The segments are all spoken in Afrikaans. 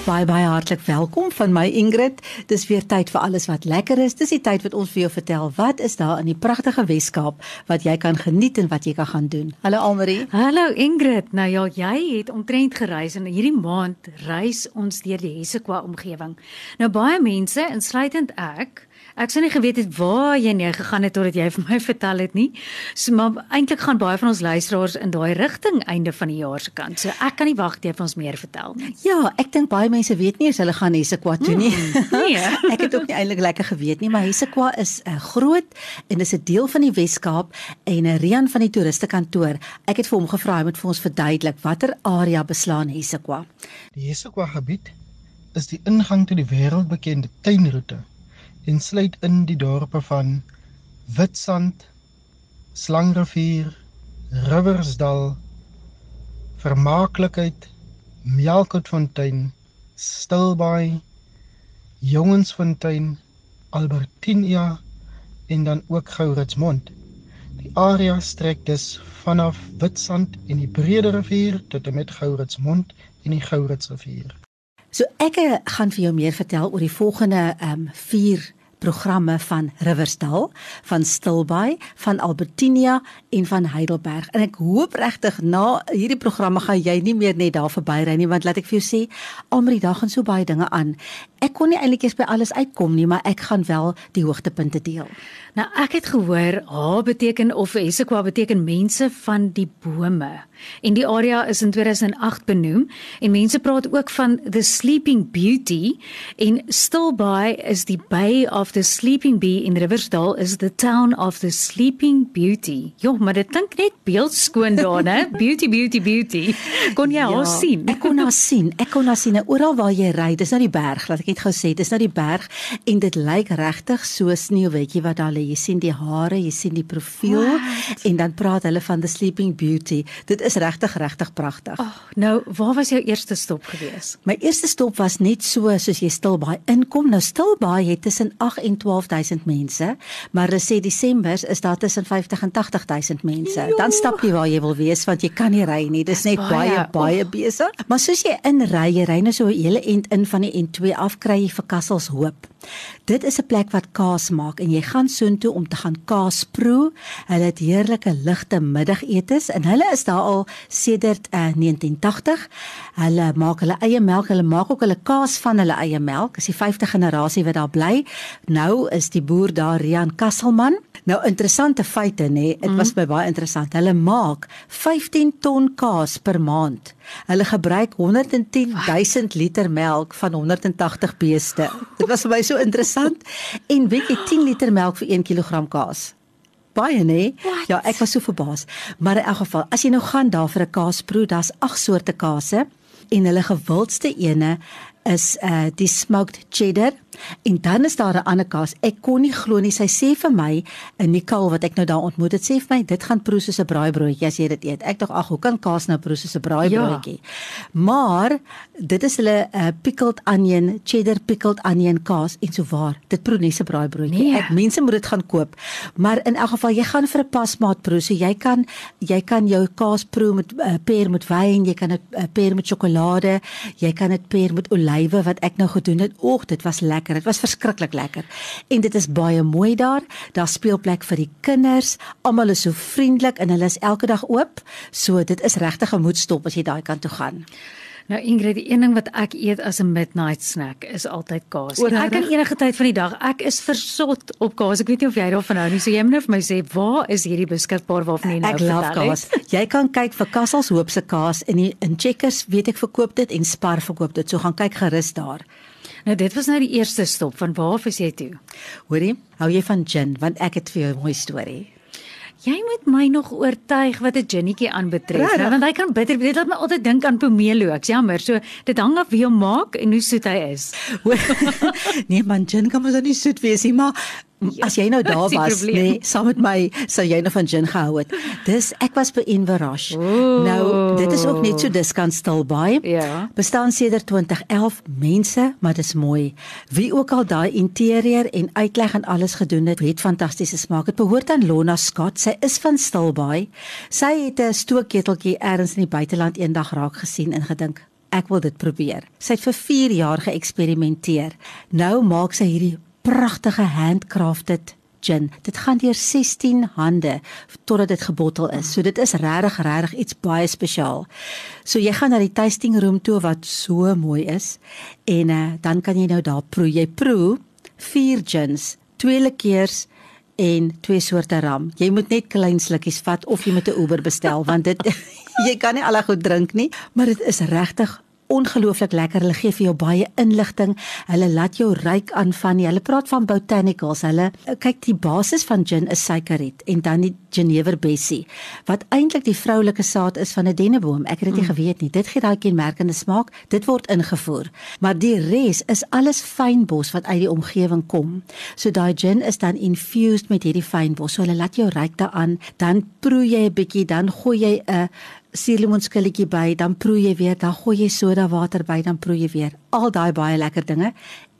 Baie baie hartlik welkom van my Ingrid. Dis weer tyd vir alles wat lekker is. Dis die tyd wat ons vir jou vertel wat is daar in die pragtige Weskaap wat jy kan geniet en wat jy kan gaan doen. Hallo Almarie. Hallo Ingrid. Nou ja, jy het omtrent gereis en hierdie maand reis ons deur die Hessequa omgewing. Nou baie mense, insluitend ek, Ek sou nie geweet het waar jy nee gegaan het totdat jy vir my vertel het nie. So maar eintlik gaan baie van ons luisteraars in daai rigting einde van die jaar se kant. So ek kan nie wag jy vir ons meer vertel nie. Ja, ek dink baie mense weet nie as hulle gaan Hesekwa toe nie. Mm, nee. ek het ook nie eintlik lekker geweet nie, maar Hesekwa is 'n uh, groot en is 'n deel van die Wes-Kaap en 'n Rian van die toeriste kantoor. Ek het vir hom gevra hy moet vir ons verduidelik watter area beslaan Hesekwa. Die Hesekwa gebied is die ingang tot die wêreldbekende tuinroete en sluit in die dorpe van Witsand, Slangrivier, Riversdal, Vermaaklikheid, Melkfontein, Stilbaai, Jongensfontein, Albertinia en dan ook Gouritsmond. Die area strek dus vanaf Witsand en die Brede rivier tot en met Gouritsmond en die Gouritsrivier. So ek eh, gaan vir jou meer vertel oor die volgende ehm um, 4 programme van Riversdal, van Stilbaai, van Albertinia en van Heidelberg. En ek hoop regtig na hierdie programme gaan jy nie meer net daar verbyry nie, want laat ek vir jou sê, almal daar gaan so baie dinge aan. Ek kon nie eintlik eens by alles uitkom nie, maar ek gaan wel die hoogtepunte deel. Nou ek het gehoor H beteken of Hesekwa beteken mense van die bome. En die area is in 2008 benoem en mense praat ook van the sleeping beauty en Stilbaai is die bay of the sleeping bee in Riversdal is the town of the sleeping beauty. Jo, maar dit klink net beeldskoon daar, né? Beauty beauty beauty. Kon jy ja, haar sien? Ek kon haar sien. Ek kon haar sien oral waar jy ry. Dis nou die berg, laat ek net gou sê, dis nou die berg en dit lyk regtig so sneeuwwetjie wat daar lê. Jy sien die hare, jy sien die profiel What? en dan praat hulle van the sleeping beauty. Dit is regtig regtig pragtig. Oh, nou, waar was jou eerste stop gewees? My eerste stop was net so soos jy Stilbaai inkom. Nou Stilbaai het tussen 8 en 12000 mense, maar hulle sê Desember is daar tussen 50 en 80000 mense. Jo. Dan stap jy waar jy wil wees want jy kan nie ry nie. Dis net baie baie, baie oh. besig. Maar soos jy inry, jy ry nou so 'n hele end in van die N2 af kry jy vir Kassels Hoop. Dit is 'n plek wat kaas maak en jy gaan soontoe om te gaan kaas proe. Hulle het heerlike ligte middagetes en hulle is daar al sedert uh, eh, 1980. Hulle maak hulle eie melk, hulle maak ook hulle kaas van hulle eie melk. Dis die 5de generasie wat daar bly. Nou is die boer daar Rian Kasselman. Nou interessante feite nê, dit was mm. baie interessant. Hulle maak 15 ton kaas per maand. Hulle gebruik 110 000 liter melk van 180 beeste. Dit was vir my so interessant. En weet jy 10 liter melk vir 1 kg kaas. Baie nê? Ja, ek was so verbaas. Maar in elk geval, as jy nou gaan daar vir 'n kaasproe, daar's 8 soorte kase en hulle gewildste ene is uh die smoked cheddar En dan is daar 'n ander kaas. Ek kon nie glo nie. Sy sê vir my, 'n Nicole wat ek nou daar ontmoet het, sê vir my dit gaan proe soos 'n braaibroodjie as jy dit eet. Ek dink ag, hoe kan kaas nou proe soos 'n braaibroodjie? Ja. Maar dit is hulle 'n uh, pickled onion, cheddar pickled onion kaas en so waar. Dit proe nie so 'n braaibroodjie. Nee. Ek mense moet dit gaan koop. Maar in elk geval, jy gaan vir 'n pasmaat proe, so jy kan jy kan jou kaas proe met uh, peer met wyn, jy kan dit uh, peer met sjokolade, jy kan dit peer met olywe wat ek nou gedoen het. Oeg, dit was lekker lekker. Dit was verskriklik lekker. En dit is baie mooi daar. Daar speelplek vir die kinders. Almal is so vriendelik en hulle is elke dag oop. So dit is regtig 'n moedstop as jy daai kant toe gaan. Nou Ingrid, die een ding wat ek eet as 'n midnight snack is altyd kaas. Oor ek kan enige tyd van die dag, ek is versot op kaas. Ek weet nie of jy daarvan hou nie. So jy moet nou vir my sê, waar is hierdie beskikbaar waarvan jy nou vertel? Ek love kaas. Jy kan kyk vir Kassels Hoop se kaas en in Checkers weet ek verkoop dit en Spar verkoop dit. So gaan kyk gerus daar. Nou dit was nou die eerste stop van waar was jy toe? Hoorie, hou jy van gin want ek het vir jou 'n mooi storie. Jy moet my nog oortuig wat 'n ginnetjie aanbetref, nou, want hy kan bitter, dit laat my altyd dink aan pomelo. Ek's jammer, so dit hang af wie hom maak en hoe soet hy is. nee man, gin kan mos nie soet wees nie, maar As jy nou daar was, nê, nee, saam met my, sou jy nou van gin gehou het. Dis ek was by Inverage. Nou, dit is ook net so diskant stil baie. Ja. Bestaan sedert 2011 mense, maar dis mooi. Wie ook al daai interieur en uitleg en alles gedoen het, het fantastiese smaak. Dit behoort aan Lona Scott. Sy is van Stilbaai. Sy het 'n stookketeltjie ergens in die buiteland eendag raak gesien en gedink, ek wil dit probeer. Sy het vir 4 jaar geëksperimenteer. Nou maak sy hierdie pragtige handcrafted gin. Dit gaan deur 16 hande totdat dit gebottel is. So dit is regtig regtig iets baie spesiaal. So jy gaan na die tasting room toe wat so mooi is en uh, dan kan jy nou daar proe. Jy proe vier gins, twee likeurs en twee soorte rum. Jy moet net klein slukkies vat of jy moet 'n Uber bestel want dit jy kan nie al reg goed drink nie, maar dit is regtig ongelooflik lekker. Hulle gee vir jou baie inligting. Hulle laat jou ryk aan van nie. Hulle praat van botanicals. Hulle kyk die basis van gin is suikerriet en dan die Genever bessie wat eintlik die vroulike saad is van 'n denneboom. Ek het dit nie mm. geweet nie. Dit gee daai kenmerkende smaak. Dit word ingevoer. Maar die res is alles fynbos wat uit die omgewing kom. So daai gin is dan infused met hierdie fynbos. So hulle laat jou ryk daaraan. Dan proe jy 'n bietjie, dan gooi jy 'n suurlemoenskilletjie by, dan proe jy weer, dan gooi jy soda water by, dan proe jy weer. Al daai baie lekker dinge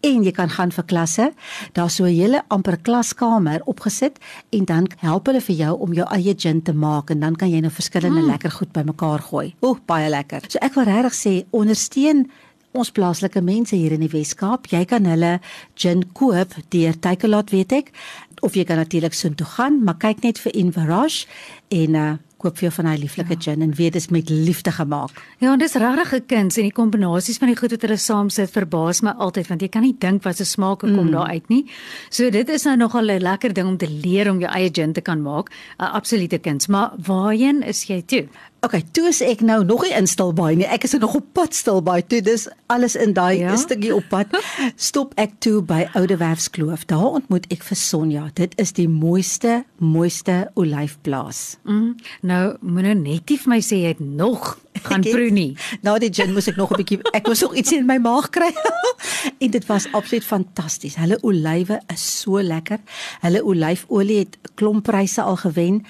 en jy kan gaan vir klasse. Daar's so 'n hele amper klaskamer opgesit en dan help hulle vir jou om jou eie gin te maak en dan kan jy nou verskillende mm. lekker goed bymekaar gooi. Oeh, baie lekker. So ek wil regtig sê ondersteun ons plaaslike mense hier in die Wes-Kaap. Jy kan hulle gin koop deur Takealot weet ek of jy kan natuurlik soontoe gaan, maar kyk net vir Inverage en uh koop vir jou van hy lieflike ja. gin en weet dit is met liefde gemaak. Ja, en dis regtig 'n kuns en die kombinasies van die goed wat hulle saam sit verbaas my altyd want jy kan nie dink wat se smake kom mm. daar uit nie. So dit is nou nogal 'n lekker ding om te leer om jou eie gin te kan maak. 'n Absolute kuns. Maar waarheen is jy toe? OK, toe is ek nou nog nie instil baie nie. Ek is nog op pad stil baie toe. Dis alles in daai ja? stukkie op pad. Stop ek toe by Oudewerfskloof. Daar ontmoet ek vir Sonja. Dit is die mooiste, mooiste olyfplaas. Mm, nou, moenie net vir my sê jy het nog gaan proe nie. Na die gin moes ek nog 'n bietjie ek moes nog iets in my maag kry. en dit was absoluut fantasties. Hulle olywe is so lekker. Hulle olyfolie het klomppryse al gewen.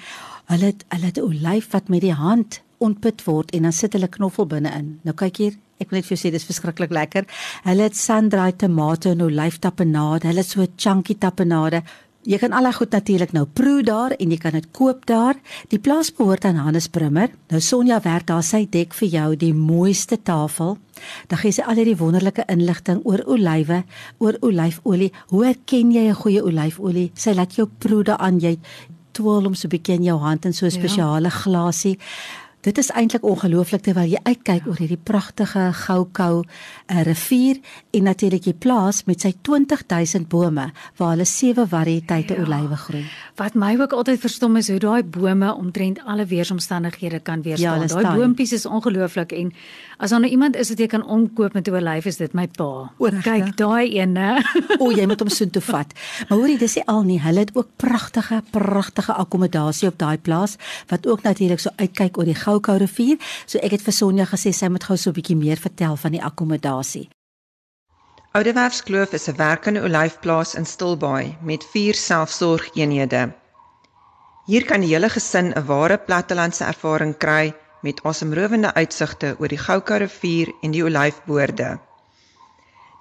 Hulle het hulle het 'n olyf wat met die hand ontput word en dan sit hulle knoffel binne-in. Nou kyk hier, ek wil net vir jou sê dis verskriklik lekker. Hulle het sun-dried tomate en olyftapenade. Hulle het so 'n chunky tapenade. Jy kan al daai goed natuurlik nou proe daar en jy kan dit koop daar. Die plaas behoort aan Hannes Brimmer. Nou Sonja werk daar, sy dek vir jou die mooiste tafel. Dan gee sy al hierdie wonderlike inligting oor olywe, oor olyfolie. Hoe herken jy 'n goeie olyfolie? Sy laat jou proe daaraan. Jy twirl hom so 'n bietjie in jou hand in so 'n ja. spesiale ja. glasie. Dit is eintlik ongelooflik terwyl jy uitkyk oor hierdie pragtige Goukou uh, rivier en natuurlik die plaas met sy 20000 bome waar hulle sewe variëteite ja. olywe groei. Wat my ook altyd verstom is hoe daai bome omtrent alle weeromstandighede kan weerstaan. Ja, daai boontjies is ongelooflik en as daar nou iemand is wat jy kan omkoop met 'n olyf is dit my pa. Oor, Kyk daai ene. o, jy moet hom so toe vat. Maar hoorie, dis nie al nie. Hulle het ook pragtige pragtige akkommodasie op daai plaas wat ook natuurlik so uitkyk oor die Goukou rivier. So ek het vir Sonja gesê sy moet gou so 'n bietjie meer vertel van die akkommodasie. Oudewerfskloof is 'n werkende olyfplaas in Stilbaai met 4 selfsorgeenhede. Hier kan die hele gesin 'n ware plattelandse ervaring kry met asemrowende uitsigte oor die Goukou rivier en die olyfboorde.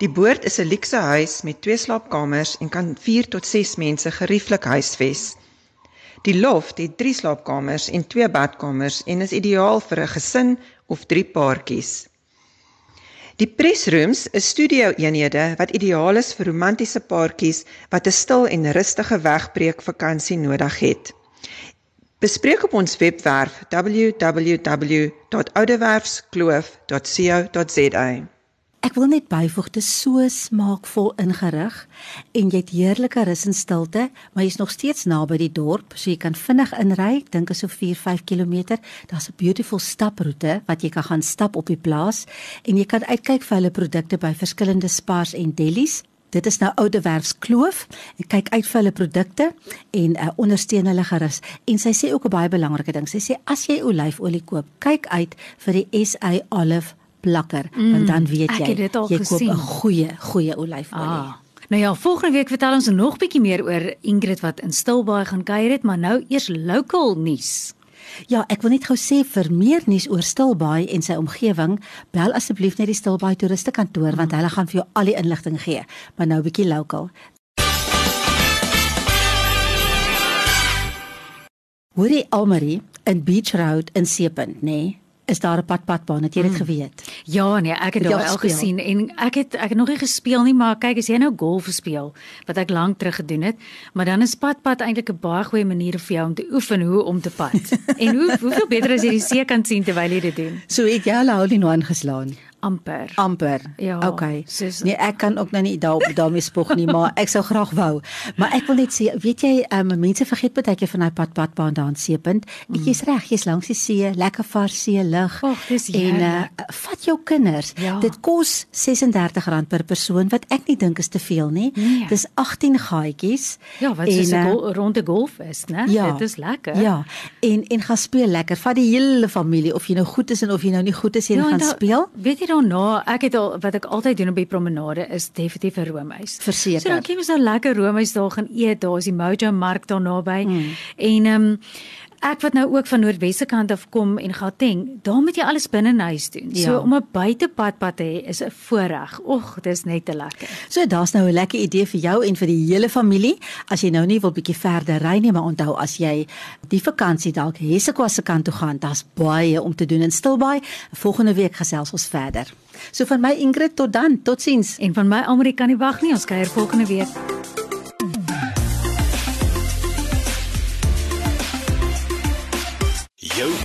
Die boord is 'n luukse huis met twee slaapkamers en kan 4 tot 6 mense gerieflik huisves. Die loft het 3 slaapkamers en 2 badkamers en is ideaal vir 'n gesin of 3 paartjies. Die pressrooms is studio-eenhede wat ideaal is vir romantiese paartjies wat 'n stil en rustige wegbreek vakansie nodig het. Bespreek op ons webwerf www.oudewerfskloof.co.za. Ek wil net byvoeg dit so smaakvol ingerig en jy het heerlike rus en stilte, maar jy's nog steeds naby die dorp, so jy kan vinnig inry. Dink is so 4-5 km. Daar's 'n beautiful staproete wat jy kan gaan stap op die plaas en jy kan uitkyk vir hulle produkte by verskillende spars en delis. Dit is nou Oudewerfskloof. Ek kyk uit vir hulle produkte en uh, ondersteun hulle gerus. En sy sê ook 'n baie belangrike ding. Sy sê as jy olyfolie koop, kyk uit vir die SA Olive plakker mm, want dan weet jy jy koop 'n goeie goeie olyfolie. Ah. Nou ja, volgende week vertel ons nog bietjie meer oor Ingrid wat in Stilbaai gaan kuier het, maar nou eers local nuus. Ja, ek wil net gou sê vir meer nuus oor Stilbaai en sy omgewing, bel asseblief net die Stilbaai toeriste kantoor want hulle gaan vir jou al die inligting gee. Maar nou 'n bietjie local. Hoorie Almarie in Beach Road in Seepunt, nê? Nee? Is daar 'n padpadbaan, het jy dit hmm. geweet? Ja nee, ek het daar al gesien en ek het ek het nog nie gespeel nie, maar kyk as jy nou golf speel wat ek lank terug gedoen het, maar dan is padpad eintlik 'n baie goeie manier vir jou om te oefen hoe om te pad. en hoe hoeveel beter as jy die see kan sien terwyl jy dit doen. So het jy al die nou aangeslaan amper. Amper. Ja. Okay. Soos, nee, ek kan ook nou nie daar daarmee spog nie, maar ek sou graag wou. Maar ek wil net sê, weet jy, um, mense vergeet baie keer van daai pad padbaan daar in Seepunt. Mm. Jy's reg, jy's langs die see, lekker vars see lug. En uh, vat jou kinders. Ja. Dit kos R36 per persoon wat ek nie dink is te veel nie. Nee. Dis 18 gaatjies. Ja, wat is 'n uh, ronde golf is, né? Ja, Dit is lekker. Ja. En en gaan speel lekker. Vat die hele familie of jy nou goed is en of jy nou nie goed is, jy ja, gaan da, speel. Weet jy daarna, ek het al wat ek altyd doen op die promenade is definitief 'n roomys. Verseker. So dan kyk ons nou lekker roomys daar gaan eet. Daar is die Mojo mark daar naby. Mm. En ehm um, ek wat nou ook van Noordwesse kant af kom en Gauteng, daar moet jy alles binne in huis doen. Ja. So om 'n buitepad te hê is 'n voorreg. Ag, dis net te lekker. So daar's nou 'n lekker idee vir jou en vir die hele familie. As jy nou nie wil bietjie verder ry nie, maar onthou as jy die vakansie dalk Hessequa se kant toe gaan, daar's baie om te doen in Stilbaai. Volgende week gesels ons verder. So van my Ingrid tot dan, totsiens. En van my Almarie kan nie wag nie, ons kuier volgende week.